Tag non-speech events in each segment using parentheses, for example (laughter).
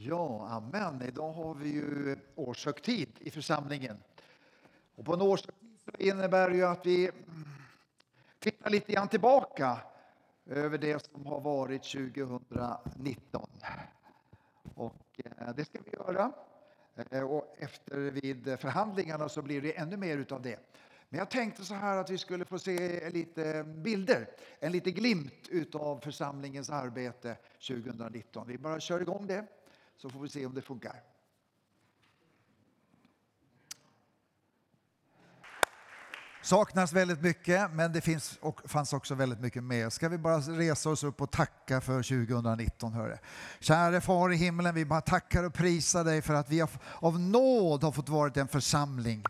Ja, amen. Idag har vi ju årshögtid i församlingen. Och på en årshögtid så innebär det ju att vi tittar lite grann tillbaka över det som har varit 2019. Och eh, det ska vi göra. Eh, och efter vid förhandlingarna så blir det ännu mer utav det. Men jag tänkte så här att vi skulle få se lite bilder, en liten glimt utav församlingens arbete 2019. Vi bara kör igång det så får vi se om det funkar. saknas väldigt mycket, men det finns och fanns också väldigt mycket mer. Ska vi bara resa oss upp och tacka för 2019, hörre. Käre Far i himlen, vi bara tackar och prisar dig för att vi av nåd har fått vara en församling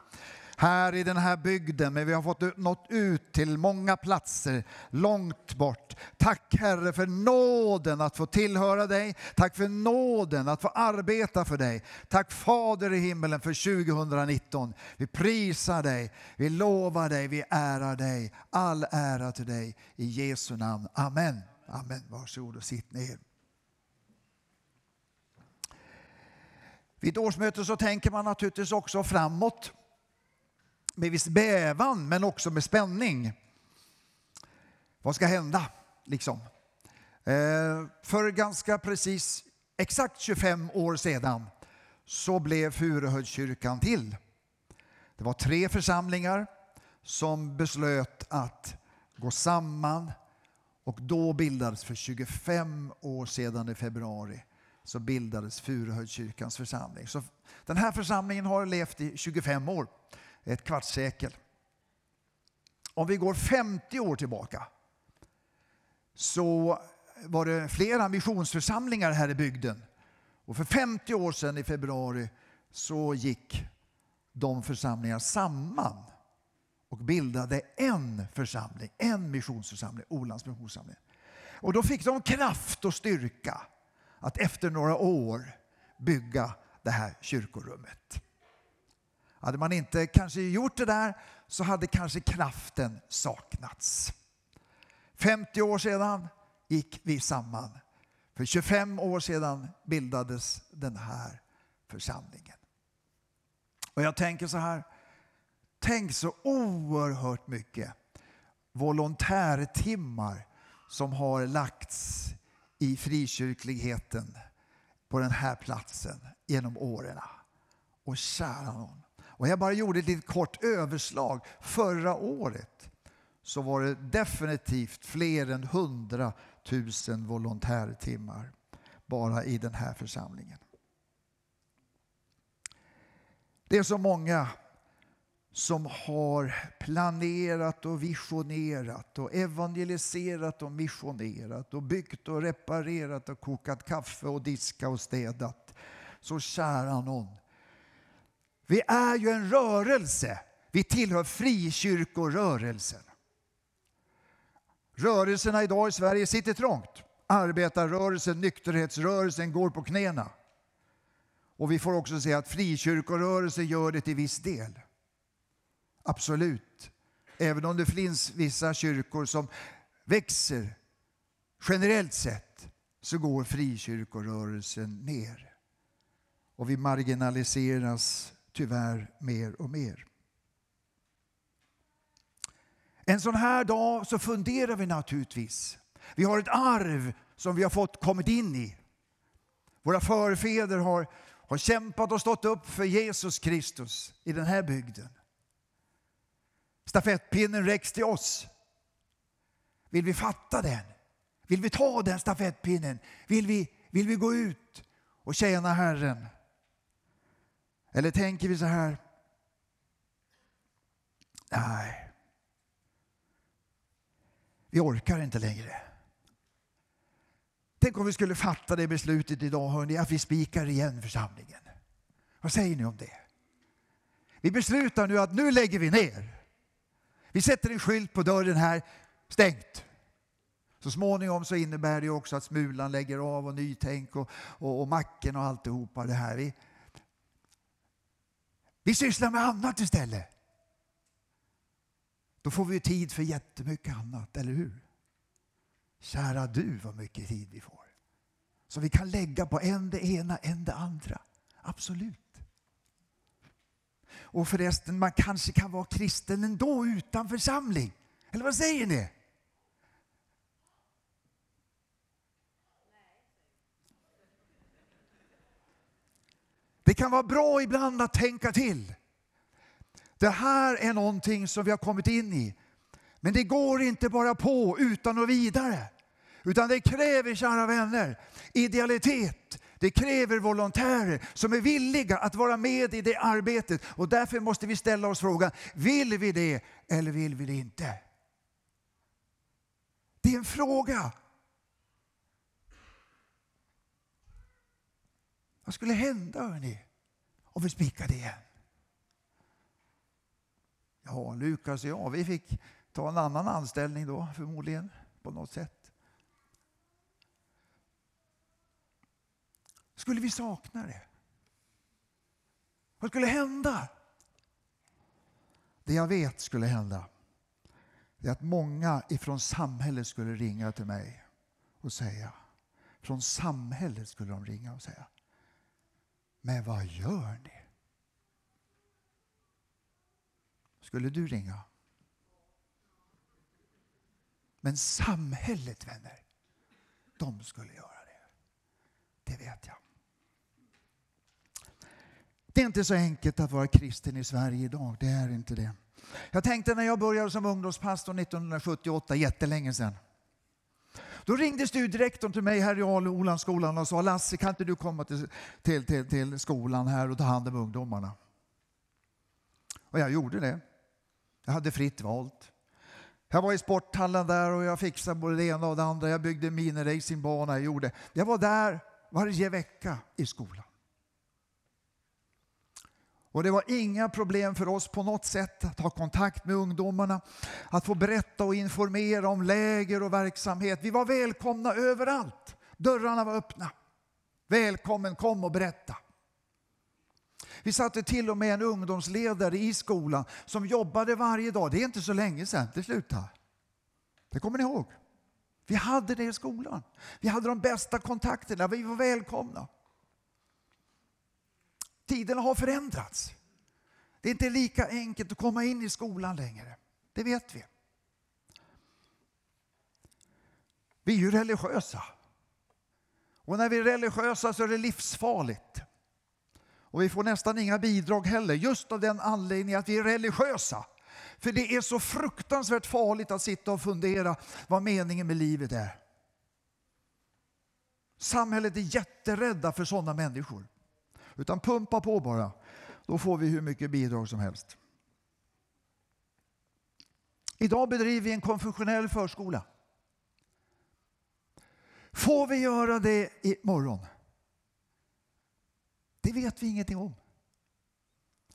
här i den här bygden, men vi har fått nått ut till många platser långt bort. Tack Herre för nåden att få tillhöra dig. Tack för nåden att få arbeta för dig. Tack Fader i himmelen för 2019. Vi prisar dig, vi lovar dig, vi ärar dig. All ära till dig i Jesu namn. Amen. Amen. Varsågod och sitt ner. Vid ett årsmöte så tänker man naturligtvis också framåt med viss bävan men också med spänning. Vad ska hända? Liksom. Eh, för ganska precis exakt 25 år sedan så blev Furuhöjdskyrkan till. Det var tre församlingar som beslöt att gå samman och då bildades för 25 år sedan i februari så bildades Furuhöjdskyrkans församling. Så den här församlingen har levt i 25 år ett kvartssekel. Om vi går 50 år tillbaka så var det flera missionsförsamlingar här i bygden. Och för 50 år sedan i februari så gick de församlingarna samman och bildade en församling, en missionsförsamling, Olands missionsförsamling. Och då fick de kraft och styrka att efter några år bygga det här kyrkorummet. Hade man inte kanske gjort det där så hade kanske kraften saknats. 50 år sedan gick vi samman. För 25 år sedan bildades den här församlingen. Och jag tänker så här, tänk så oerhört mycket volontärtimmar som har lagts i frikyrkligheten på den här platsen genom åren. Och kära någon, och jag bara gjorde ett litet kort överslag. Förra året så var det definitivt fler än 100 000 volontärtimmar bara i den här församlingen. Det är så många som har planerat och visionerat och evangeliserat och missionerat och byggt och reparerat och kokat kaffe och diskat och städat. Så kära någon, vi är ju en rörelse. Vi tillhör frikyrkorörelsen. Rörelserna idag i Sverige sitter trångt. Arbetarrörelsen, nykterhetsrörelsen går på knäna. Och vi får också se att frikyrkorörelsen gör det till viss del. Absolut. Även om det finns vissa kyrkor som växer generellt sett så går frikyrkorörelsen ner. Och vi marginaliseras tyvärr mer och mer. En sån här dag så funderar vi naturligtvis. Vi har ett arv som vi har fått kommit in i. Våra förfäder har, har kämpat och stått upp för Jesus Kristus i den här bygden. Stafettpinnen räcks till oss. Vill vi fatta den? Vill vi ta den stafettpinnen? Vill vi, vill vi gå ut och tjäna Herren? Eller tänker vi så här? Nej. Vi orkar inte längre. Tänk om vi skulle fatta det beslutet idag, hörni, att vi spikar igen församlingen. Vad säger ni om det? Vi beslutar nu att nu lägger vi ner. Vi sätter en skylt på dörren här, stängt. Så småningom så innebär det också att Smulan lägger av och Nytänk och, och, och Macken och alltihopa det här. Vi, vi sysslar med annat istället. Då får vi tid för jättemycket annat, eller hur? Kära du vad mycket tid vi får. Så som vi kan lägga på en det ena, en det andra. Absolut. Och förresten, man kanske kan vara kristen ändå utan församling. Eller vad säger ni? Kan vara bra ibland att tänka till. Det här är någonting som vi har kommit in i. Men det går inte bara på utan och vidare. Utan det kräver, kära vänner, idealitet. Det kräver volontärer som är villiga att vara med i det arbetet. Och därför måste vi ställa oss frågan, vill vi det eller vill vi det inte? Det är en fråga. Vad skulle hända hörni, och vi spikade igen? Ja, Lukas och jag, vi fick ta en annan anställning då förmodligen på något sätt. Skulle vi sakna det? Vad skulle hända? Det jag vet skulle hända är att många ifrån samhället skulle ringa till mig och säga, från samhället skulle de ringa och säga, men vad gör ni? Skulle du ringa? Men samhället, vänner, de skulle göra det. Det vet jag. Det är inte så enkelt att vara kristen i Sverige idag. Det är inte det. Jag tänkte när jag började som ungdomspastor 1978, jättelänge sedan. Då ringde studierektorn till mig här i Olandsskolan och sa Lasse, kan inte du komma till, till, till, till skolan här och ta hand om ungdomarna? Och jag gjorde det. Jag hade fritt valt. Jag var i sporthallen där och jag fixade både det ena och det andra. Jag byggde miniracingbana. Jag, gjorde. jag var där varje vecka i skolan. Och det var inga problem för oss på något sätt att ha kontakt med ungdomarna, att få berätta och informera om läger och verksamhet. Vi var välkomna överallt. Dörrarna var öppna. Välkommen, kom och berätta. Vi satte till och med en ungdomsledare i skolan som jobbade varje dag. Det är inte så länge sedan det slutade. Det kommer ni ihåg? Vi hade det i skolan. Vi hade de bästa kontakterna. Vi var välkomna. Tiderna har förändrats. Det är inte lika enkelt att komma in i skolan längre. Det vet vi. Vi är ju religiösa. Och när vi är religiösa så är det livsfarligt. Och vi får nästan inga bidrag heller, just av den anledningen att vi är religiösa. För det är så fruktansvärt farligt att sitta och fundera vad meningen med livet är. Samhället är jätterädda för sådana människor. Utan pumpa på bara, då får vi hur mycket bidrag som helst. Idag bedriver vi en konfessionell förskola. Får vi göra det imorgon? Det vet vi ingenting om.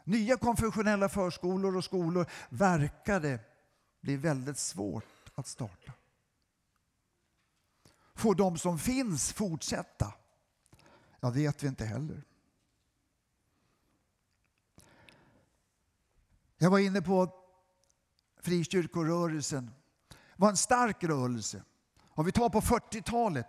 Nya konfessionella förskolor och skolor verkade bli väldigt svårt att starta. Får de som finns fortsätta? Ja, det vet vi inte heller. Jag var inne på frikyrkorörelsen. Det var en stark rörelse. Om vi tar på 40-talet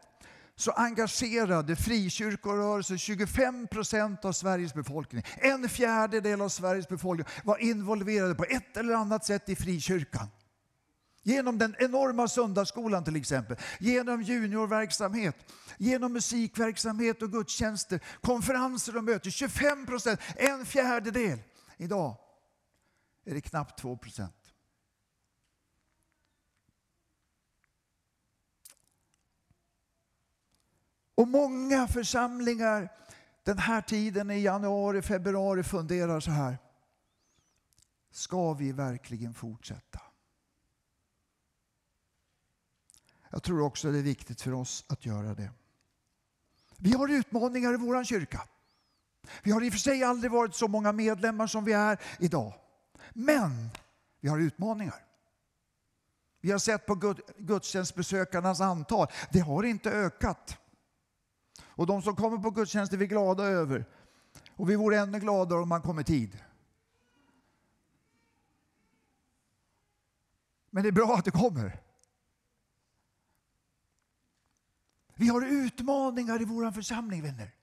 så engagerade frikyrkorörelsen 25 procent av Sveriges befolkning. En fjärdedel av Sveriges befolkning var involverade på ett eller annat sätt i frikyrkan. Genom den enorma söndagsskolan till exempel, genom juniorverksamhet, genom musikverksamhet och gudstjänster, konferenser och möten. 25 procent, en fjärdedel. Idag är det knappt 2 procent. Och många församlingar den här tiden i januari, februari funderar så här. Ska vi verkligen fortsätta? Jag tror också det är viktigt för oss att göra det. Vi har utmaningar i vår kyrka. Vi har i och för sig aldrig varit så många medlemmar som vi är idag. Men vi har utmaningar. Vi har sett på gudstjänstbesökarnas antal. Det har inte ökat. Och de som kommer på gudstjänst är vi glada över. Och vi vore ännu gladare om man kom i tid. Men det är bra att det kommer. Vi har utmaningar i vår församling, vänner.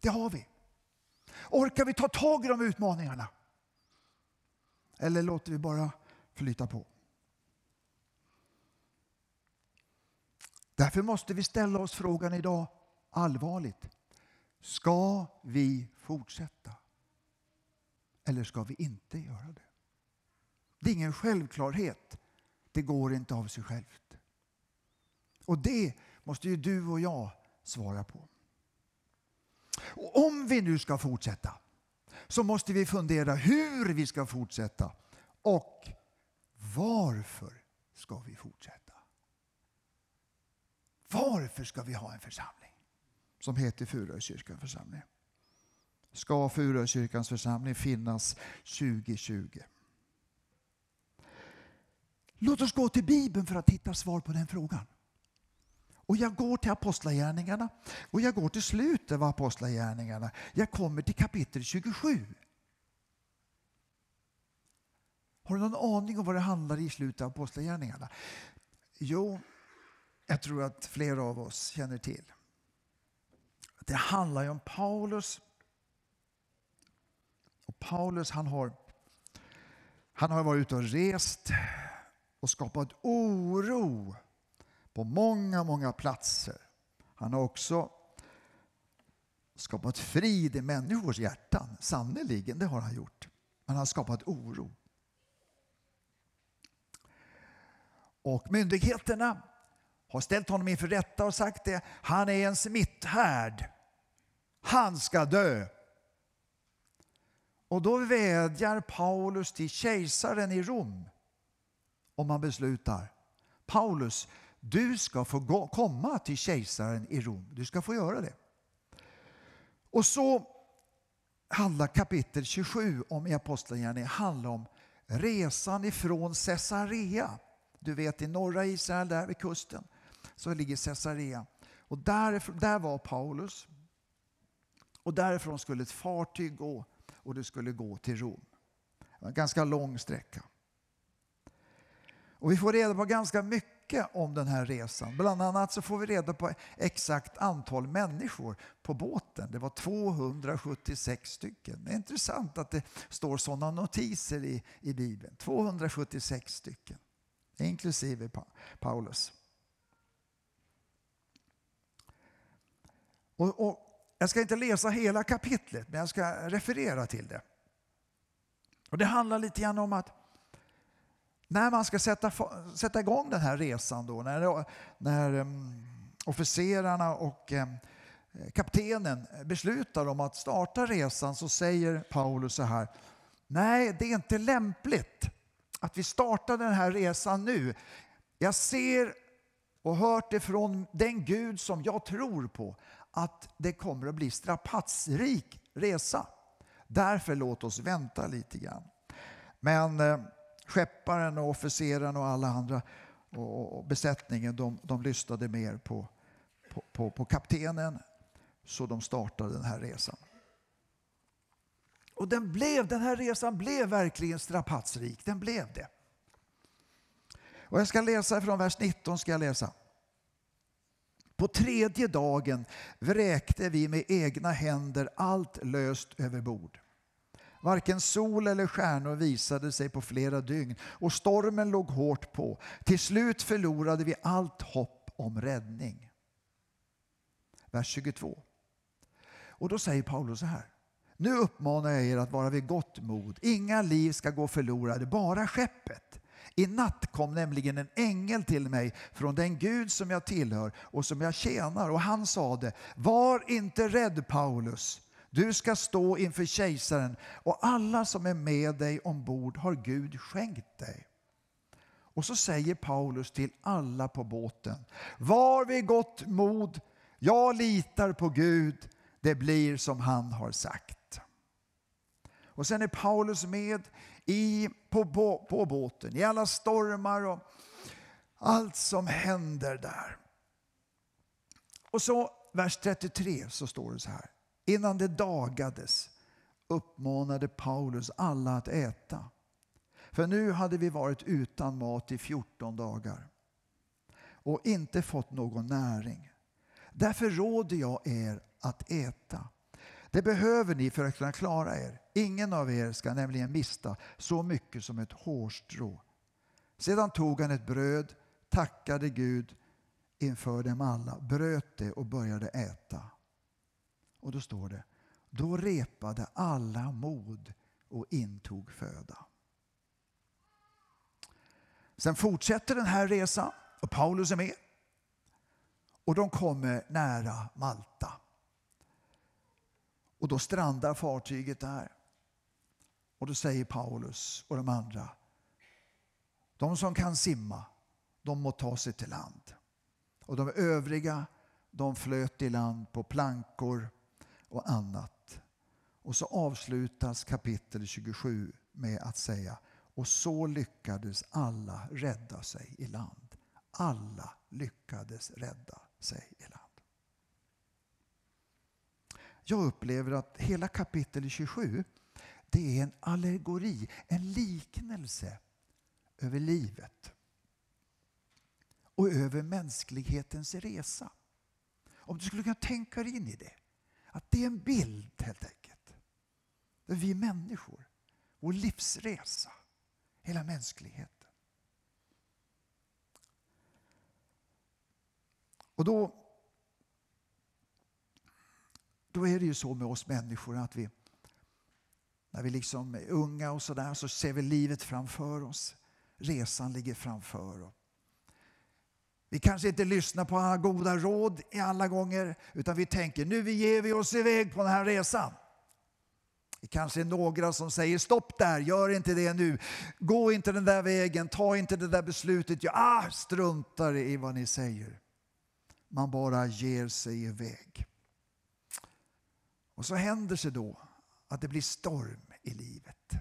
Det har vi. Orkar vi ta tag i de utmaningarna? Eller låter vi bara flyta på? Därför måste vi ställa oss frågan idag allvarligt. Ska vi fortsätta? Eller ska vi inte göra det? Det är ingen självklarhet. Det går inte av sig självt. Och det måste ju du och jag svara på. Och om vi nu ska fortsätta så måste vi fundera hur vi ska fortsätta och varför ska vi fortsätta? Varför ska vi ha en församling som heter Furukyrkans församling? Ska Furukyrkans församling finnas 2020? Låt oss gå till Bibeln för att hitta svar på den frågan. Och jag går till Apostlagärningarna och jag går till slutet av Apostlagärningarna. Jag kommer till kapitel 27. Har du någon aning om vad det handlar i slutet av Apostlagärningarna? Jo, jag tror att flera av oss känner till. Det handlar ju om Paulus. Och Paulus han har, han har varit ute och rest och skapat oro på många, många platser. Han har också skapat frid i människors hjärtan. Sannerligen, det har han gjort. Men han har skapat oro. Och myndigheterna har ställt honom inför rätta och sagt det. Han är en smitthärd. Han ska dö. Och då vädjar Paulus till kejsaren i Rom om han beslutar. Paulus, du ska få gå, komma till kejsaren i Rom. Du ska få göra det. Och så handlar kapitel 27 om i Apostlagärningarna handlar om resan ifrån Caesarea. Du vet i norra Israel, där vid kusten, så ligger Caesarea. Och där, där var Paulus. Och därifrån skulle ett fartyg gå och det skulle gå till Rom. En ganska lång sträcka. Och vi får reda på ganska mycket om den här resan. Bland annat så får vi reda på exakt antal människor på båten. Det var 276 stycken. Det är intressant att det står sådana notiser i, i Bibeln. 276 stycken, inklusive Paulus. Och, och, jag ska inte läsa hela kapitlet, men jag ska referera till det. Och Det handlar lite grann om att när man ska sätta, sätta igång den här resan då, när, när um, officerarna och um, kaptenen beslutar om att starta resan så säger Paulus så här. Nej, det är inte lämpligt att vi startar den här resan nu. Jag ser och hört ifrån den Gud som jag tror på att det kommer att bli strapatsrik resa. Därför låt oss vänta lite grann. Men eh, skepparen och officeren och alla andra och besättningen de, de lyssnade mer på, på, på, på kaptenen så de startade den här resan. Och den, blev, den här resan blev verkligen strapatsrik. Den blev det. Och jag ska läsa från vers 19. ska jag läsa. På tredje dagen vräkte vi med egna händer allt löst över bord. Varken sol eller stjärnor visade sig på flera dygn och stormen låg hårt på. Till slut förlorade vi allt hopp om räddning. Vers 22. Och då säger Paulus så här. Nu uppmanar jag er att vara vid gott mod. Inga liv ska gå förlorade, bara skeppet. I natt kom nämligen en ängel till mig från den Gud som jag tillhör och som jag tjänar och han sade Var inte rädd Paulus. Du ska stå inför kejsaren och alla som är med dig ombord har Gud skänkt dig. Och så säger Paulus till alla på båten. Var vid gott mod. Jag litar på Gud. Det blir som han har sagt. Och sen är Paulus med i, på, på, på båten i alla stormar och allt som händer där. Och så vers 33 så står det så här. Innan det dagades uppmanade Paulus alla att äta. För nu hade vi varit utan mat i 14 dagar och inte fått någon näring. Därför råder jag er att äta. Det behöver ni för att kunna klara er. Ingen av er ska nämligen mista så mycket som ett hårstrå. Sedan tog han ett bröd, tackade Gud inför dem alla, bröt det och började äta. Och då står det, då repade alla mod och intog föda. Sen fortsätter den här resan och Paulus är med. Och de kommer nära Malta. Och då strandar fartyget där. Och då säger Paulus och de andra, de som kan simma, de må ta sig till land. Och de övriga, de flöt i land på plankor och annat. Och så avslutas kapitel 27 med att säga och så lyckades alla rädda sig i land. Alla lyckades rädda sig i land. Jag upplever att hela kapitel 27 det är en allegori, en liknelse över livet och över mänsklighetens resa. Om du skulle kunna tänka dig in i det. Att det är en bild helt enkelt. Där vi människor, vår livsresa, hela mänskligheten. Och då, då är det ju så med oss människor att vi, när vi liksom är unga och sådär, så ser vi livet framför oss. Resan ligger framför. oss. Vi kanske inte lyssnar på alla goda råd i alla gånger, utan vi tänker nu ger vi oss iväg på den här resan. Det kanske är några som säger stopp där, gör inte det nu. Gå inte den där vägen, ta inte det där beslutet. Jag ah, struntar i vad ni säger. Man bara ger sig iväg. Och så händer sig då att det blir storm i livet.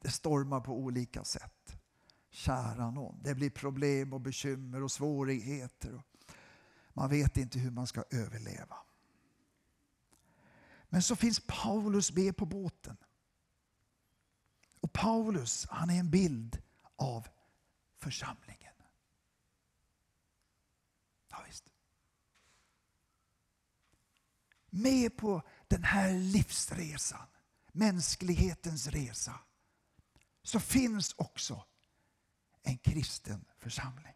Det stormar på olika sätt. Kära någon. Det blir problem och bekymmer och svårigheter. Man vet inte hur man ska överleva. Men så finns Paulus med på båten. Och Paulus han är en bild av församlingen. Ja, visst. Med på den här livsresan, mänsklighetens resa, så finns också en kristen församling.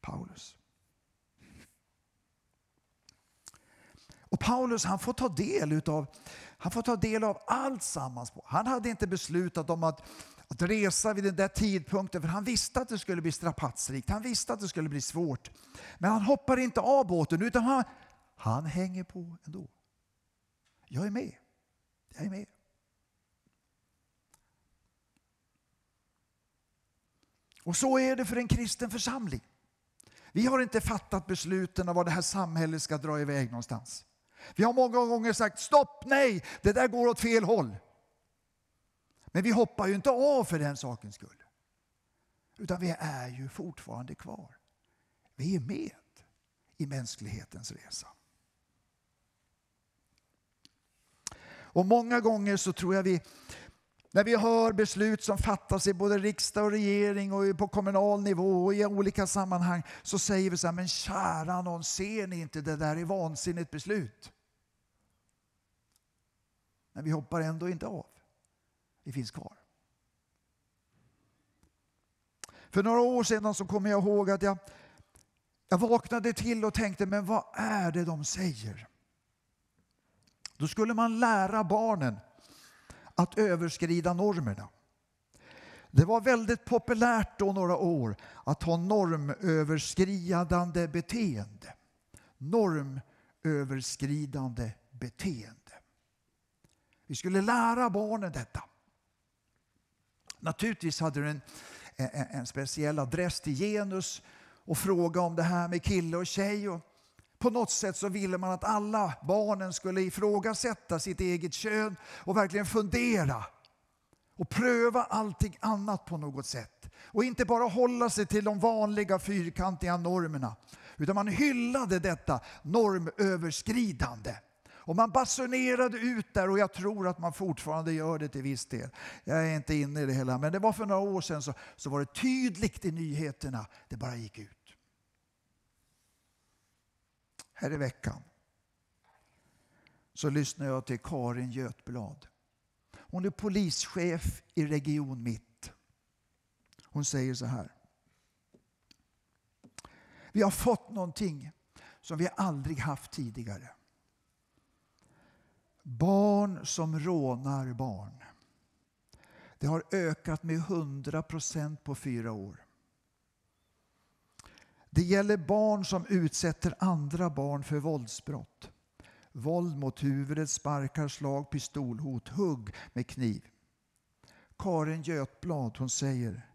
Paulus. Och Paulus han får ta del utav, han får ta del av allt sammans. Han hade inte beslutat om att, att resa vid den där tidpunkten för han visste att det skulle bli strapatsrikt. Han visste att det skulle bli svårt. Men han hoppar inte av båten utan han, han hänger på ändå. Jag är med. Jag är med. Och så är det för en kristen församling. Vi har inte fattat besluten om vad det här samhället ska dra iväg någonstans. Vi har många gånger sagt stopp, nej, det där går åt fel håll. Men vi hoppar ju inte av för den sakens skull. Utan vi är ju fortfarande kvar. Vi är med i mänsklighetens resa. Och många gånger så tror jag vi, när vi hör beslut som fattas i både riksdag och regering och på kommunal nivå och i olika sammanhang så säger vi så här, men kära någon, ser ni inte det där är vansinnigt beslut? Men vi hoppar ändå inte av. Vi finns kvar. För några år sedan så kommer jag ihåg att jag, jag vaknade till och tänkte, men vad är det de säger? Då skulle man lära barnen att överskrida normerna. Det var väldigt populärt då några år att ha normöverskridande beteende. Normöverskridande beteende. Vi skulle lära barnen detta. Naturligtvis hade du en, en, en speciell adress till genus och fråga om det här med kille och tjej. Och på något sätt så ville man att alla barnen skulle ifrågasätta sitt eget kön och verkligen fundera och pröva allting annat på något sätt. Och inte bara hålla sig till de vanliga fyrkantiga normerna. Utan man hyllade detta normöverskridande. Och man basunerade ut där och jag tror att man fortfarande gör det till viss del. Jag är inte inne i det hela, men det var för några år sedan så, så var det tydligt i nyheterna. Det bara gick ut här i veckan så lyssnade jag till Karin Götblad. Hon är polischef i Region Mitt. Hon säger så här. Vi har fått någonting som vi aldrig haft tidigare. Barn som rånar barn. Det har ökat med 100 procent på fyra år. Det gäller barn som utsätter andra barn för våldsbrott. Våld mot huvudet, sparkar, slag, pistolhot, hugg med kniv. Karin Götblad hon säger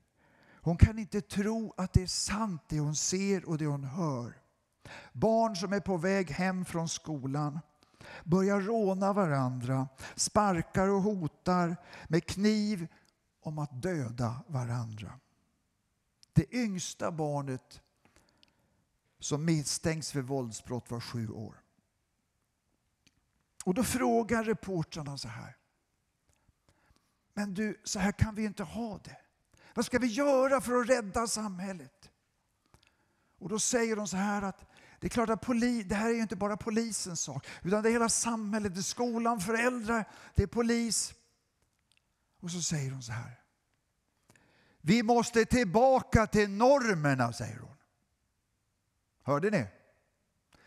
hon kan inte tro att det är sant det hon ser och det hon hör. Barn som är på väg hem från skolan börjar råna varandra, sparkar och hotar med kniv om att döda varandra. Det yngsta barnet som misstänks för våldsbrott var sju år. Och då frågar reportrarna så här. Men du, så här kan vi inte ha det. Vad ska vi göra för att rädda samhället? Och då säger de så här att det är klart att poli, det här är ju inte bara polisens sak, utan det är hela samhället, det är skolan, föräldrar, det är polis. Och så säger hon så här. Vi måste tillbaka till normerna, säger hon. Hörde ni?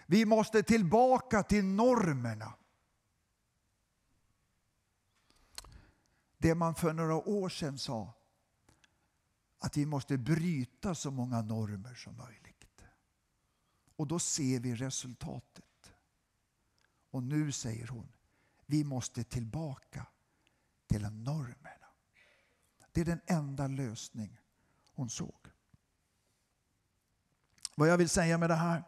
Vi måste tillbaka till normerna. Det man för några år sedan sa, att vi måste bryta så många normer som möjligt. Och då ser vi resultatet. Och nu säger hon, vi måste tillbaka till normerna. Det är den enda lösning hon såg. Vad jag vill säga med det här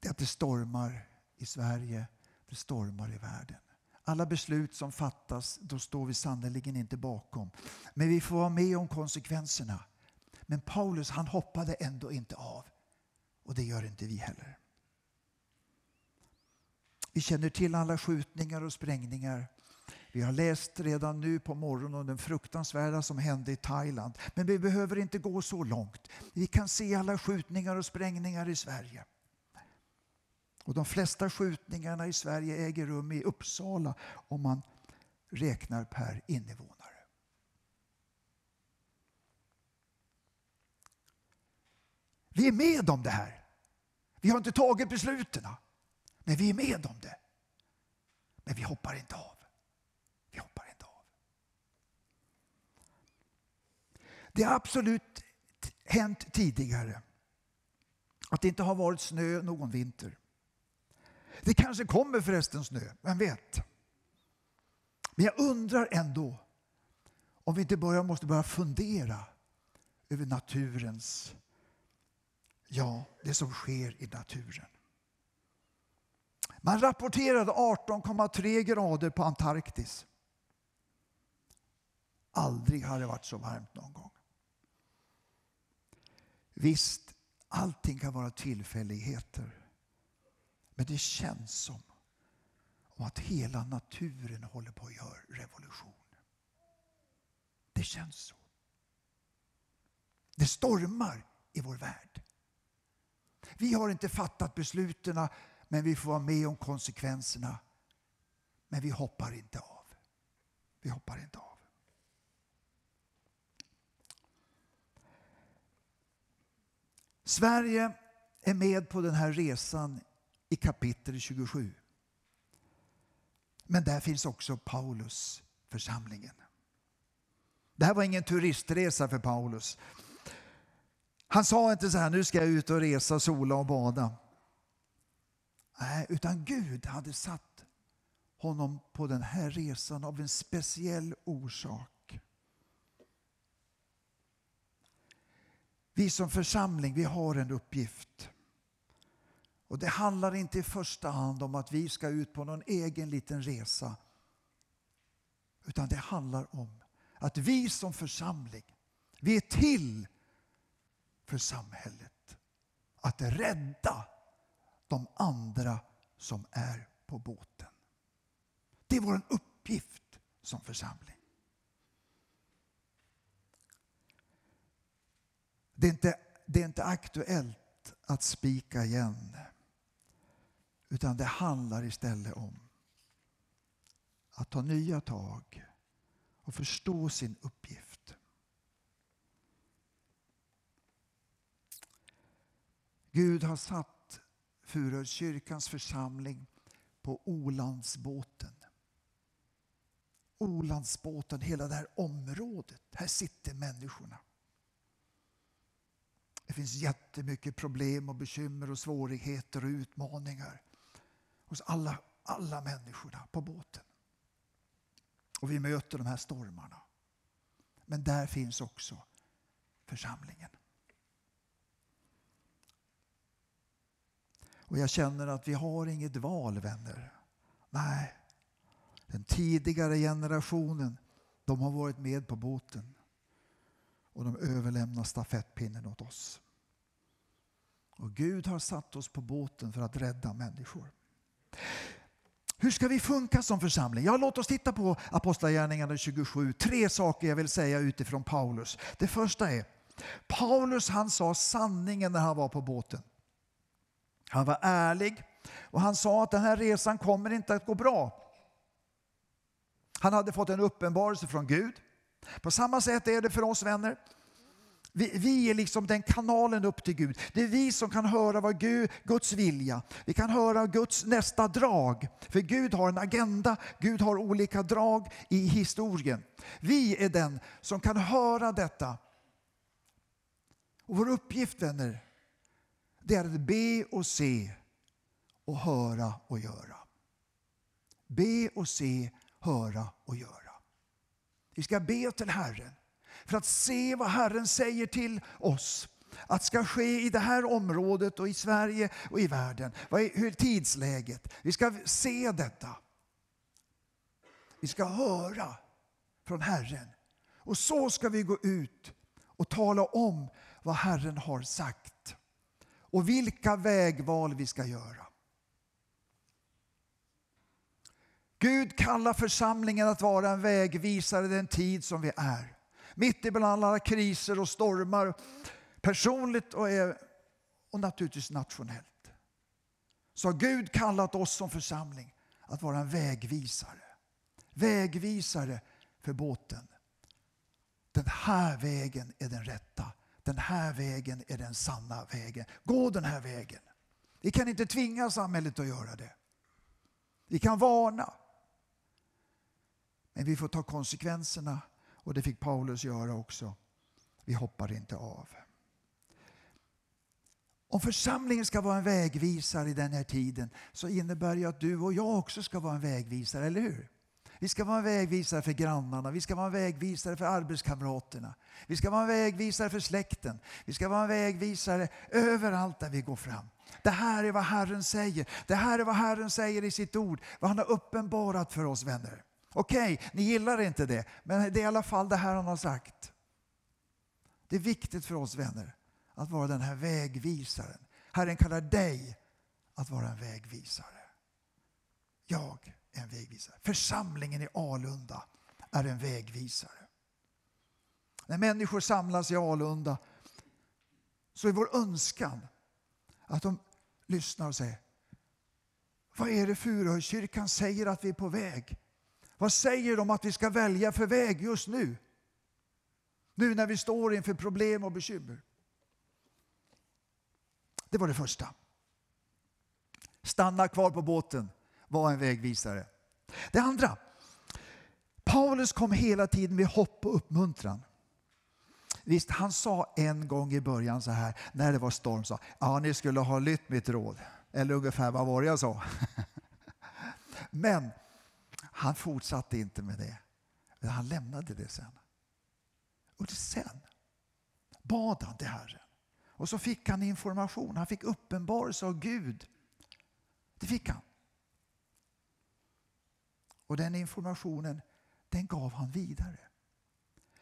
är att det stormar i Sverige, det stormar i världen. Alla beslut som fattas, då står vi sannerligen inte bakom. Men vi får vara med om konsekvenserna. Men Paulus han hoppade ändå inte av. Och det gör inte vi heller. Vi känner till alla skjutningar och sprängningar. Vi har läst redan nu på morgonen om den fruktansvärda som hände i Thailand. Men vi behöver inte gå så långt. Vi kan se alla skjutningar och sprängningar i Sverige. Och de flesta skjutningarna i Sverige äger rum i Uppsala om man räknar per invånare. Vi är med om det här. Vi har inte tagit besluten, men vi är med om det. Men vi hoppar inte av. Vi hoppar inte av. Det har absolut hänt tidigare att det inte har varit snö någon vinter. Det kanske kommer förresten snö, vem vet? Men jag undrar ändå om vi inte börjar, måste börja fundera över naturens, ja, det som sker i naturen. Man rapporterade 18,3 grader på Antarktis. Aldrig har det varit så varmt någon gång. Visst, allting kan vara tillfälligheter. Men det känns som om att hela naturen håller på att göra revolution. Det känns så. Det stormar i vår värld. Vi har inte fattat besluten men vi får vara med om konsekvenserna. Men vi hoppar inte av. Vi hoppar inte av. Sverige är med på den här resan i kapitel 27. Men där finns också Paulus församlingen. Det här var ingen turistresa för Paulus. Han sa inte så här, nu ska jag ut och resa, sola och bada. Nej, utan Gud hade satt honom på den här resan av en speciell orsak. Vi som församling, vi har en uppgift. Och det handlar inte i första hand om att vi ska ut på någon egen liten resa. Utan det handlar om att vi som församling, vi är till för samhället. Att rädda de andra som är på båten. Det är vår uppgift som församling. Det är inte, det är inte aktuellt att spika igen. Utan det handlar istället om att ta nya tag och förstå sin uppgift. Gud har satt Furukyrkans församling på Olandsbåten. Olandsbåten, hela det här området. Här sitter människorna. Det finns jättemycket problem och bekymmer och svårigheter och utmaningar hos alla, alla människorna på båten. Och vi möter de här stormarna. Men där finns också församlingen. Och jag känner att vi har inget val, vänner. Nej, den tidigare generationen, de har varit med på båten. Och de överlämnar stafettpinnen åt oss. Och Gud har satt oss på båten för att rädda människor. Hur ska vi funka som församling? Ja, låt oss titta på Apostlagärningarna 27. Tre saker jag vill säga utifrån Paulus. Det första är, Paulus han sa sanningen när han var på båten. Han var ärlig och han sa att den här resan kommer inte att gå bra. Han hade fått en uppenbarelse från Gud. På samma sätt är det för oss vänner. Vi, vi, är liksom den kanalen upp till Gud. Det är vi som kan höra vad Gud, Guds vilja. Vi kan höra Guds nästa drag. För Gud har en agenda, Gud har olika drag i historien. Vi är den som kan höra detta. Och vår uppgift vänner, det är att be och se och höra och göra. Be och se, höra och göra. Vi ska be till Herren för att se vad Herren säger till oss att ska ske i det här området och i Sverige och i världen. Vad är, hur är tidsläget? Vi ska se detta. Vi ska höra från Herren. Och så ska vi gå ut och tala om vad Herren har sagt. Och vilka vägval vi ska göra. Gud kallar församlingen att vara en vägvisare den tid som vi är. Mitt ibland alla kriser och stormar, personligt och, och naturligtvis nationellt. Så har Gud kallat oss som församling att vara en vägvisare. Vägvisare för båten. Den här vägen är den rätta. Den här vägen är den sanna vägen. Gå den här vägen. Vi kan inte tvinga samhället att göra det. Vi kan varna. Men vi får ta konsekvenserna och det fick Paulus göra också. Vi hoppar inte av. Om församlingen ska vara en vägvisare i den här tiden så innebär det att du och jag också ska vara en vägvisare, eller hur? Vi ska vara en vägvisare för grannarna, vi ska vara en vägvisare för arbetskamraterna. Vi ska vara en vägvisare för släkten. Vi ska vara en vägvisare överallt där vi går fram. Det här är vad Herren säger. Det här är vad Herren säger i sitt ord. Vad han har uppenbarat för oss vänner. Okej, okay, ni gillar inte det, men det är i alla fall det här han har sagt. Det är viktigt för oss vänner att vara den här vägvisaren. Herren kallar dig att vara en vägvisare. Jag är en vägvisare. Församlingen i Alunda är en vägvisare. När människor samlas i Alunda så är vår önskan att de lyssnar och säger Vad är det Furuhöjdskyrkan säger att vi är på väg? Vad säger de att vi ska välja för väg just nu? Nu när vi står inför problem och bekymmer. Det var det första. Stanna kvar på båten var en vägvisare. Det andra. Paulus kom hela tiden med hopp och uppmuntran. Visst, han sa en gång i början så här, när det var storm, sa ja ni skulle ha lytt mitt råd. Eller ungefär vad var det jag sa? (laughs) Men han fortsatte inte med det. Han lämnade det sen. Och sen bad han till Herren. Och så fick han information. Han fick uppenbarelse av Gud. Det fick han. Och den informationen, den gav han vidare.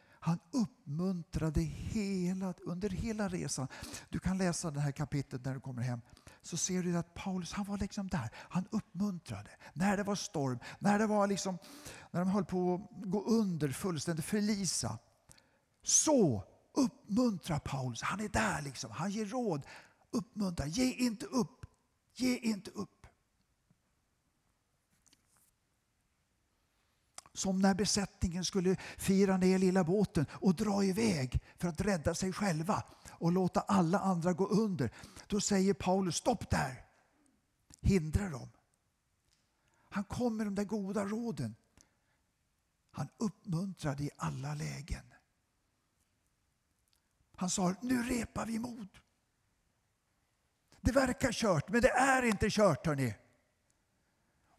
Han uppmuntrade hela, under hela resan. Du kan läsa det här kapitlet när du kommer hem så ser du att Paulus han var liksom där. Han uppmuntrade. När det var storm, när det var liksom, när de höll på att gå under fullständigt, förlisa. Så uppmuntrar Paulus. Han är där liksom. Han ger råd uppmuntra. Ge inte upp. Ge inte upp. Som när besättningen skulle fira ner lilla båten och dra iväg för att rädda sig själva och låta alla andra gå under. Då säger Paulus stopp där. Hindra dem. Han kom med de där goda råden. Han uppmuntrade i alla lägen. Han sa, nu repar vi mod. Det verkar kört, men det är inte kört hörni.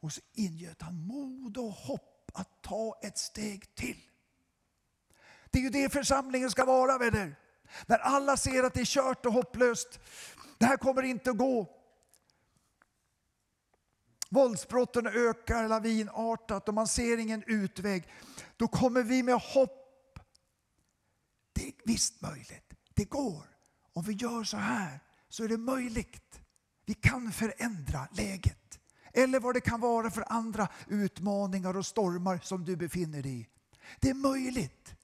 Och så ingöt han mod och hopp att ta ett steg till. Det är ju det församlingen ska vara vänner. När alla ser att det är kört och hopplöst. Det här kommer inte att gå. Våldsbrotten ökar lavinartat och man ser ingen utväg. Då kommer vi med hopp. Det är visst möjligt. Det går. Om vi gör så här så är det möjligt. Vi kan förändra läget. Eller vad det kan vara för andra utmaningar och stormar som du befinner dig i. Det är möjligt.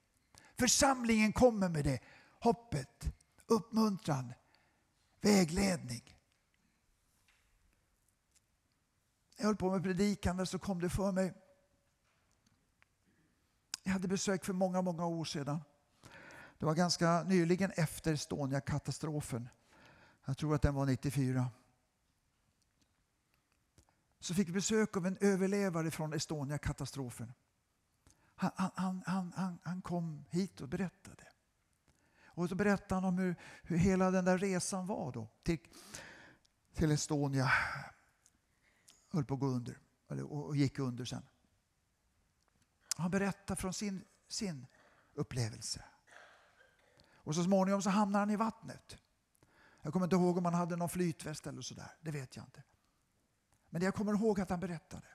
Församlingen kommer med det. Hoppet, uppmuntran, vägledning. jag höll på med predikande så kom det för mig. Jag hade besök för många, många år sedan. Det var ganska nyligen efter Estonia-katastrofen. Jag tror att den var 94. Så fick vi besök av en överlevare från Estonia-katastrofen. Han, han, han, han, han kom hit och berättade. Och så berättade han om hur, hur hela den där resan var då till, till Estonia höll på att gå under, och gick under sen. Han berättar från sin, sin upplevelse. Och så småningom så hamnar han i vattnet. Jag kommer inte ihåg om han hade någon flytväst eller sådär. Det vet jag inte. Men jag kommer ihåg att han berättade.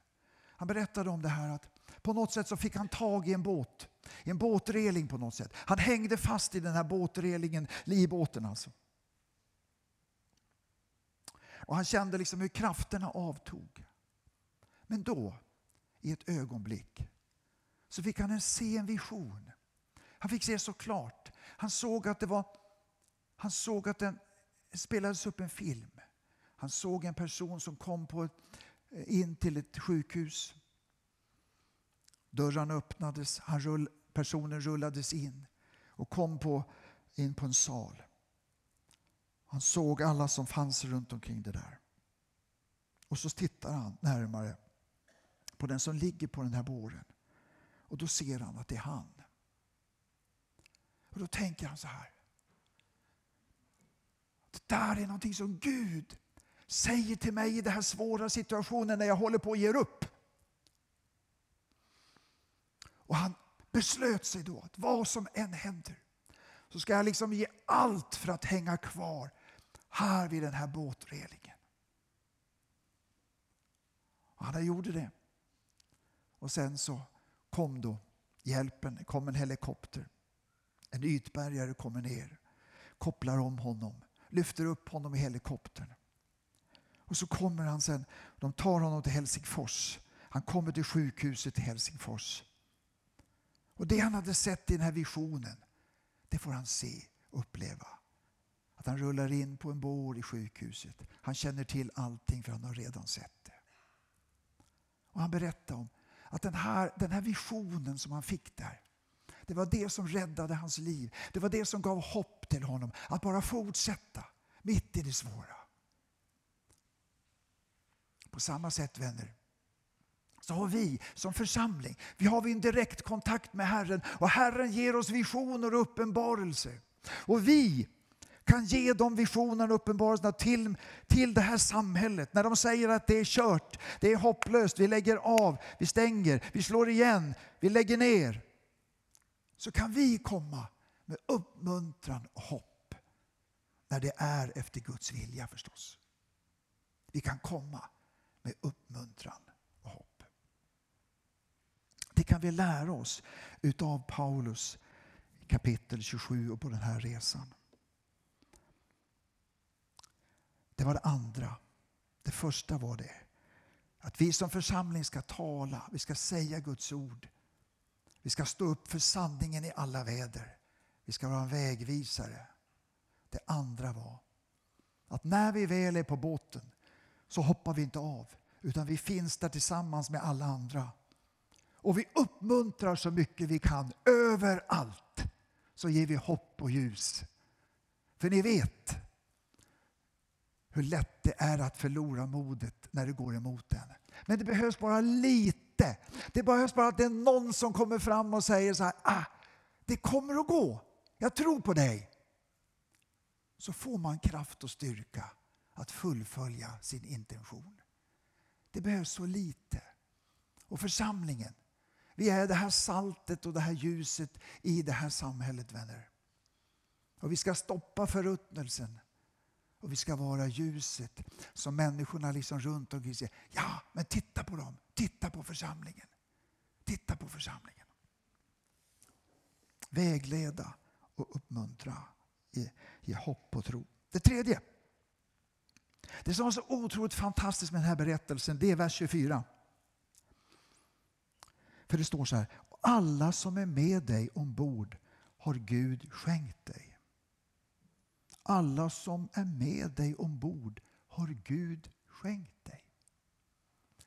Han berättade om det här att på något sätt så fick han tag i en båt. I en båtreling på något sätt. Han hängde fast i den här båtrelingen, livbåten alltså. Och han kände liksom hur krafterna avtog. Men då, i ett ögonblick, så fick han se en vision. Han fick se så klart. Han såg att det var han såg att den spelades upp en film. Han såg en person som kom på ett, in till ett sjukhus. Dörrarna öppnades, han rull, personen rullades in och kom på, in på en sal. Han såg alla som fanns runt omkring det där. Och så tittar han närmare på den som ligger på den här båren. Och då ser han att det är han. Och då tänker han så här. Det där är någonting som Gud säger till mig i den här svåra situationen när jag håller på att ge upp. Och han beslöt sig då att vad som än händer så ska jag liksom ge allt för att hänga kvar här vid den här båtrelingen. Och han gjorde det. Och sen så kom då hjälpen, kom en helikopter. En ytbärgare kommer ner, kopplar om honom, lyfter upp honom i helikoptern. Och så kommer han sen, de tar honom till Helsingfors. Han kommer till sjukhuset i Helsingfors. Och det han hade sett i den här visionen, det får han se och uppleva. Att han rullar in på en bår i sjukhuset. Han känner till allting för han har redan sett det. Och han berättar om att den här, den här visionen som han fick där, det var det som räddade hans liv. Det var det som gav hopp till honom. Att bara fortsätta mitt i det svåra. På samma sätt vänner, så har vi som församling, vi har vi en direkt kontakt med Herren och Herren ger oss visioner och uppenbarelser. Och vi kan ge de visionerna och uppenbarelserna till, till det här samhället. När de säger att det är kört, det är hopplöst, vi lägger av, vi stänger, vi slår igen, vi lägger ner. Så kan vi komma med uppmuntran och hopp. När det är efter Guds vilja förstås. Vi kan komma med uppmuntran. Det kan vi lära oss utav Paulus kapitel 27 och på den här resan. Det var det andra. Det första var det att vi som församling ska tala, vi ska säga Guds ord. Vi ska stå upp för sanningen i alla väder. Vi ska vara en vägvisare. Det andra var att när vi väl är på båten så hoppar vi inte av utan vi finns där tillsammans med alla andra. Och vi uppmuntrar så mycket vi kan överallt. Så ger vi hopp och ljus. För ni vet hur lätt det är att förlora modet när det går emot en. Men det behövs bara lite. Det behövs bara att det är någon som kommer fram och säger så här. Ah, det kommer att gå. Jag tror på dig. Så får man kraft och styrka att fullfölja sin intention. Det behövs så lite. Och församlingen, vi är det här saltet och det här ljuset i det här samhället vänner. Och vi ska stoppa förruttnelsen. Och vi ska vara ljuset som människorna liksom runt omkring säger, ja men titta på dem, titta på församlingen. Titta på församlingen. Vägleda och uppmuntra, ge, i hopp och tro. Det tredje, det som är så otroligt fantastiskt med den här berättelsen, det är vers 24. För det står så här, alla som är med dig ombord har Gud skänkt dig. Alla som är med dig ombord har Gud skänkt dig.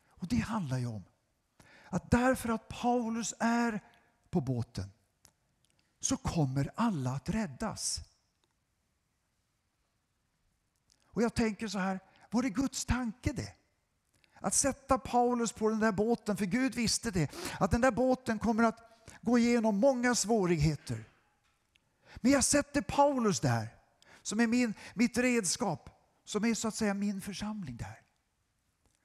Och Det handlar ju om att därför att Paulus är på båten så kommer alla att räddas. Och jag tänker så här, var det Guds tanke det? Att sätta Paulus på den där båten, för Gud visste det, att den där båten kommer att gå igenom många svårigheter. Men jag sätter Paulus där, som är min, mitt redskap, som är så att säga min församling där.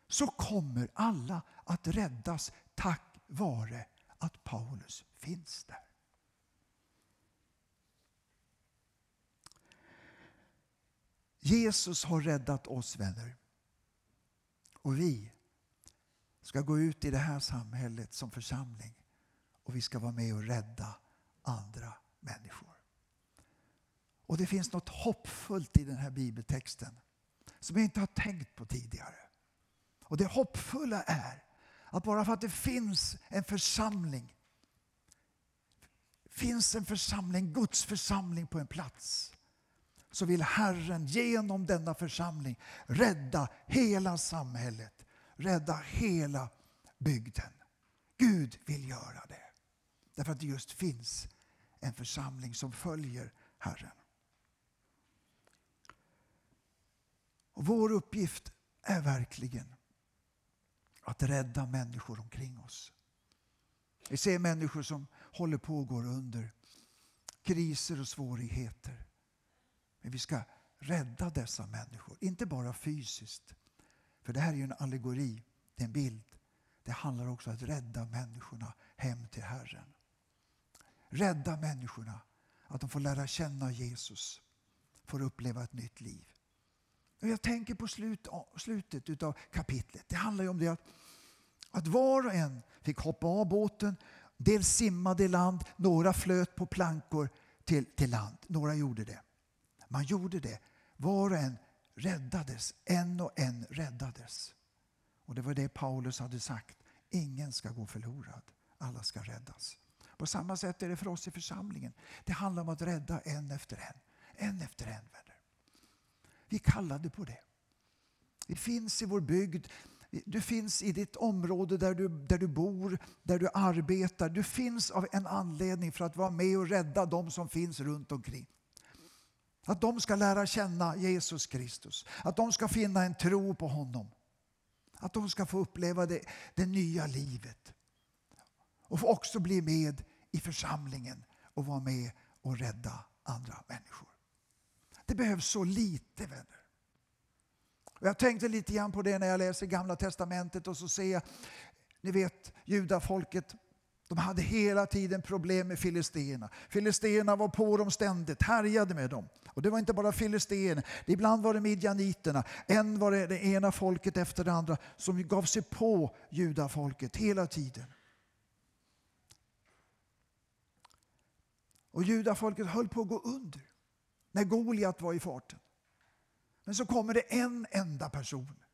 Så kommer alla att räddas tack vare att Paulus finns där. Jesus har räddat oss vänner. Och vi ska gå ut i det här samhället som församling och vi ska vara med och rädda andra människor. Och det finns något hoppfullt i den här bibeltexten som jag inte har tänkt på tidigare. Och det hoppfulla är att bara för att det finns en församling finns en församling, Guds församling på en plats så vill Herren genom denna församling rädda hela samhället, rädda hela bygden. Gud vill göra det. Därför att det just finns en församling som följer Herren. Och vår uppgift är verkligen att rädda människor omkring oss. Vi ser människor som håller på att gå under kriser och svårigheter. Men vi ska rädda dessa människor, inte bara fysiskt. För det här är ju en allegori, det är en bild. Det handlar också om att rädda människorna hem till Herren. Rädda människorna, att de får lära känna Jesus, får uppleva ett nytt liv. Och jag tänker på slut, slutet av kapitlet. Det handlar ju om det att, att var och en fick hoppa av båten. Dels simmade i land, några flöt på plankor till, till land. Några gjorde det. Man gjorde det. Var och en räddades. En och en räddades. Och det var det Paulus hade sagt. Ingen ska gå förlorad. Alla ska räddas. På samma sätt är det för oss i församlingen. Det handlar om att rädda en efter en. En efter en vänner. Vi kallade på det. Vi finns i vår bygd. Du finns i ditt område där du, där du bor, där du arbetar. Du finns av en anledning för att vara med och rädda de som finns runt omkring. Att de ska lära känna Jesus Kristus. Att de ska finna en tro på honom. Att de ska få uppleva det, det nya livet. Och få också bli med i församlingen och vara med och rädda andra människor. Det behövs så lite vänner. Och jag tänkte lite grann på det när jag läser Gamla Testamentet och så ser jag, ni vet judafolket de hade hela tiden problem med filisterna. Filisterna var på dem ständigt, härjade med dem. Och det var inte bara filistéerna, ibland var det midjaniterna. Än var det, det ena folket efter det andra som gav sig på judafolket hela tiden. Och judafolket höll på att gå under när Goliat var i farten. Men så kommer det en enda person,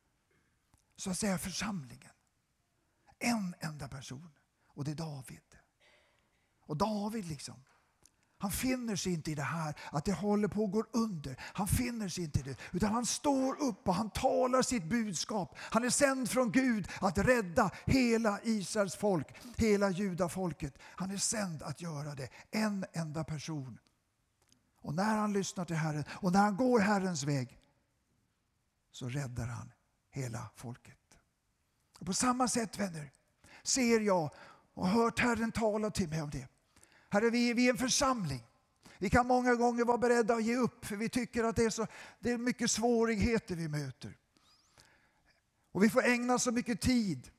så att säga församlingen. En enda person och det är David. Och David liksom, han finner sig inte i det här, att det håller på att gå under. Han finner sig inte i det. Utan han står upp och han talar sitt budskap. Han är sänd från Gud att rädda hela Israels folk, hela judafolket. Han är sänd att göra det. En enda person. Och när han lyssnar till Herren och när han går Herrens väg så räddar han hela folket. Och på samma sätt vänner ser jag och har hört Herren tala till mig om det. Herre, vi, vi är en församling. Vi kan många gånger vara beredda att ge upp för vi tycker att det är, så, det är mycket svårigheter vi möter. Och vi får ägna så mycket tid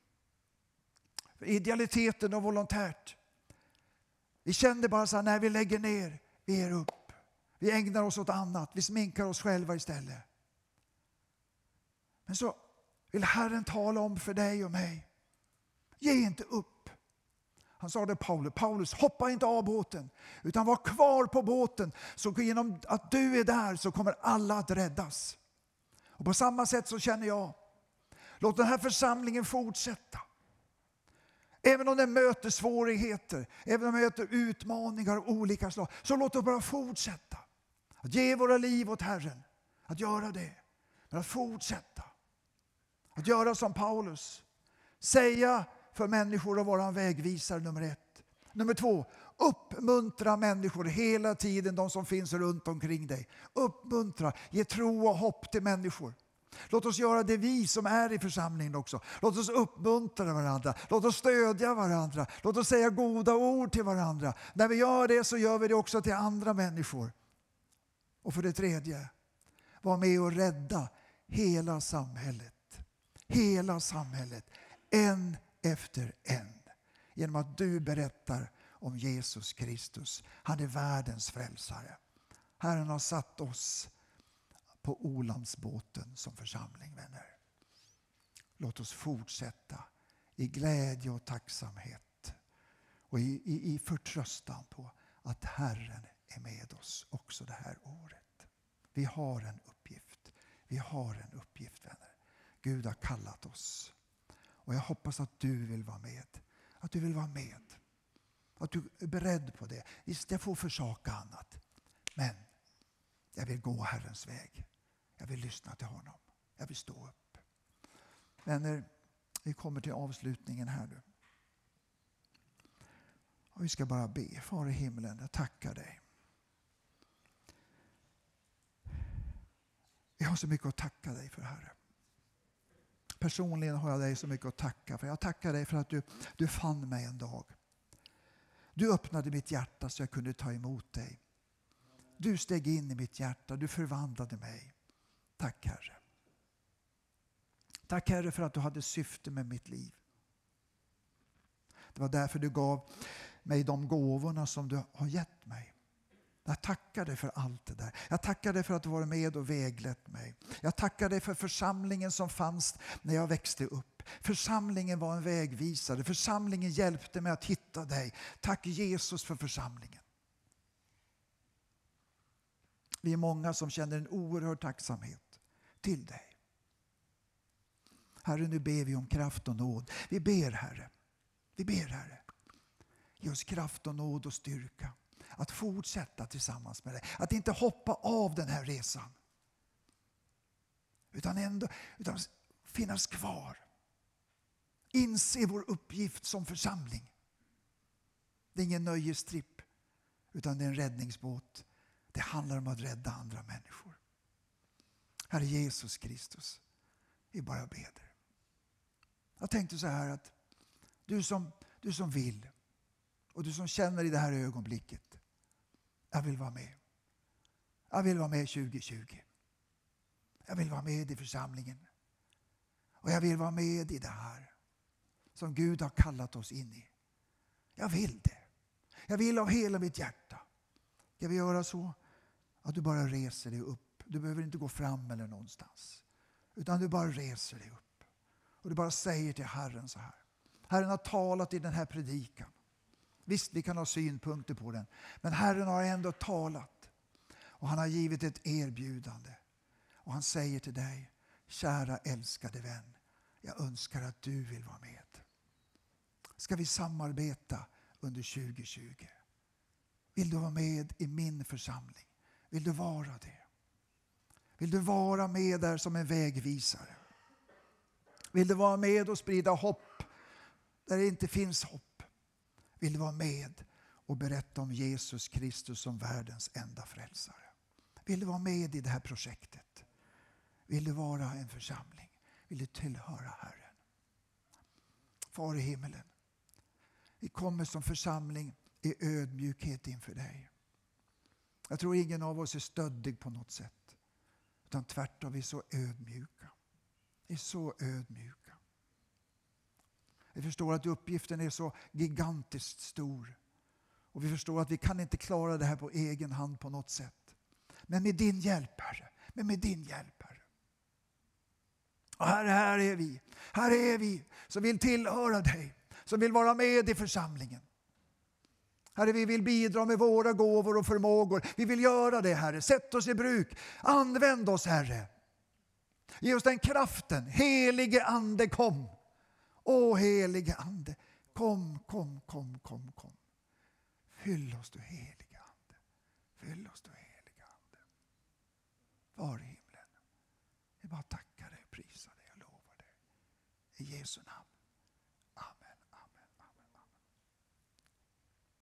för idealiteten och volontärt. Vi kände bara så här, när vi lägger ner, vi ger upp. Vi ägnar oss åt annat, vi sminkar oss själva istället. Men så vill Herren tala om för dig och mig. Ge inte upp. Han sa det Paulus, Paulus hoppa inte av båten utan var kvar på båten. Så genom att du är där så kommer alla att räddas. Och på samma sätt så känner jag, låt den här församlingen fortsätta. Även om den möter svårigheter, även om den möter utmaningar av olika slag, så låt oss bara fortsätta. Att ge våra liv åt Herren, att göra det. Men att fortsätta. Att göra som Paulus. Säga för människor och vara en vägvisare nummer ett. Nummer två, uppmuntra människor hela tiden, de som finns runt omkring dig. Uppmuntra, ge tro och hopp till människor. Låt oss göra det vi som är i församlingen också. Låt oss uppmuntra varandra, låt oss stödja varandra, låt oss säga goda ord till varandra. När vi gör det så gör vi det också till andra människor. Och för det tredje, var med och rädda hela samhället. Hela samhället, en efter en. Genom att du berättar om Jesus Kristus. Han är världens frälsare. Herren har satt oss på Olandsbåten som församling, vänner. Låt oss fortsätta i glädje och tacksamhet och i, i, i förtröstan på att Herren är med oss också det här året. Vi har en uppgift. Vi har en uppgift, vänner. Gud har kallat oss. Och jag hoppas att du vill vara med. Att du vill vara med. Att du är beredd på det. Visst, jag får försaka annat. Men jag vill gå Herrens väg. Jag vill lyssna till honom. Jag vill stå upp. Vänner, vi kommer till avslutningen här nu. Och vi ska bara be. Far i himlen, jag tackar dig. Vi har så mycket att tacka dig för, Herre. Personligen har jag dig så mycket att tacka för. Jag tackar dig för att du, du fann mig en dag. Du öppnade mitt hjärta så jag kunde ta emot dig. Du steg in i mitt hjärta, du förvandlade mig. Tack Herre. Tack Herre för att du hade syfte med mitt liv. Det var därför du gav mig de gåvorna som du har gett mig. Jag tackar dig för allt det där. Jag tackar dig för att du varit med och väglett mig. Jag tackar dig för församlingen som fanns när jag växte upp. Församlingen var en vägvisare. Församlingen hjälpte mig att hitta dig. Tack Jesus för församlingen. Vi är många som känner en oerhörd tacksamhet till dig. Herre, nu ber vi om kraft och nåd. Vi ber, Herre. Vi ber, Herre. Ge oss kraft och nåd och styrka att fortsätta tillsammans med dig. Att inte hoppa av den här resan. Utan ändå utan finnas kvar. Inse vår uppgift som församling. Det är ingen nöjestripp, utan det är en räddningsbåt. Det handlar om att rädda andra människor. Herre Jesus Kristus, vi bara ber. Jag tänkte så här att du som, du som vill och du som känner i det här ögonblicket jag vill vara med. Jag vill vara med 2020. Jag vill vara med i församlingen. Och jag vill vara med i det här som Gud har kallat oss in i. Jag vill det. Jag vill av hela mitt hjärta. Ska vi göra så att du bara reser dig upp? Du behöver inte gå fram eller någonstans. Utan du bara reser dig upp. Och du bara säger till Herren så här. Herren har talat i den här predikan. Visst, vi kan ha synpunkter på den. Men Herren har ändå talat. Och han har givit ett erbjudande. Och han säger till dig, kära älskade vän, jag önskar att du vill vara med. Ska vi samarbeta under 2020? Vill du vara med i min församling? Vill du vara det? Vill du vara med där som en vägvisare? Vill du vara med och sprida hopp där det inte finns hopp? Vill du vara med och berätta om Jesus Kristus som världens enda frälsare? Vill du vara med i det här projektet? Vill du vara en församling? Vill du tillhöra Herren? Far i himmelen, vi kommer som församling i ödmjukhet inför dig. Jag tror ingen av oss är stöddig på något sätt. Utan tvärtom, vi är så ödmjuka. Vi är så ödmjuka. Vi förstår att uppgiften är så gigantiskt stor. Och vi förstår att vi kan inte klara det här på egen hand på något sätt. Men med din hjälp, Herre. Men med din hjälp, Herre. Och Herre, här är vi. Här är vi som vill tillhöra dig. Som vill vara med i församlingen. Herre, vi vill bidra med våra gåvor och förmågor. Vi vill göra det, Herre. Sätt oss i bruk. Använd oss, Herre. Ge oss den kraften. Helige Ande, kom. Å, helige Ande, kom, kom, kom, kom, kom. Fyll oss, du helige Ande. Fyll oss, du helige Ande. Var i himlen. Vi bara tackar dig, prisar dig och lovar dig. I Jesu namn.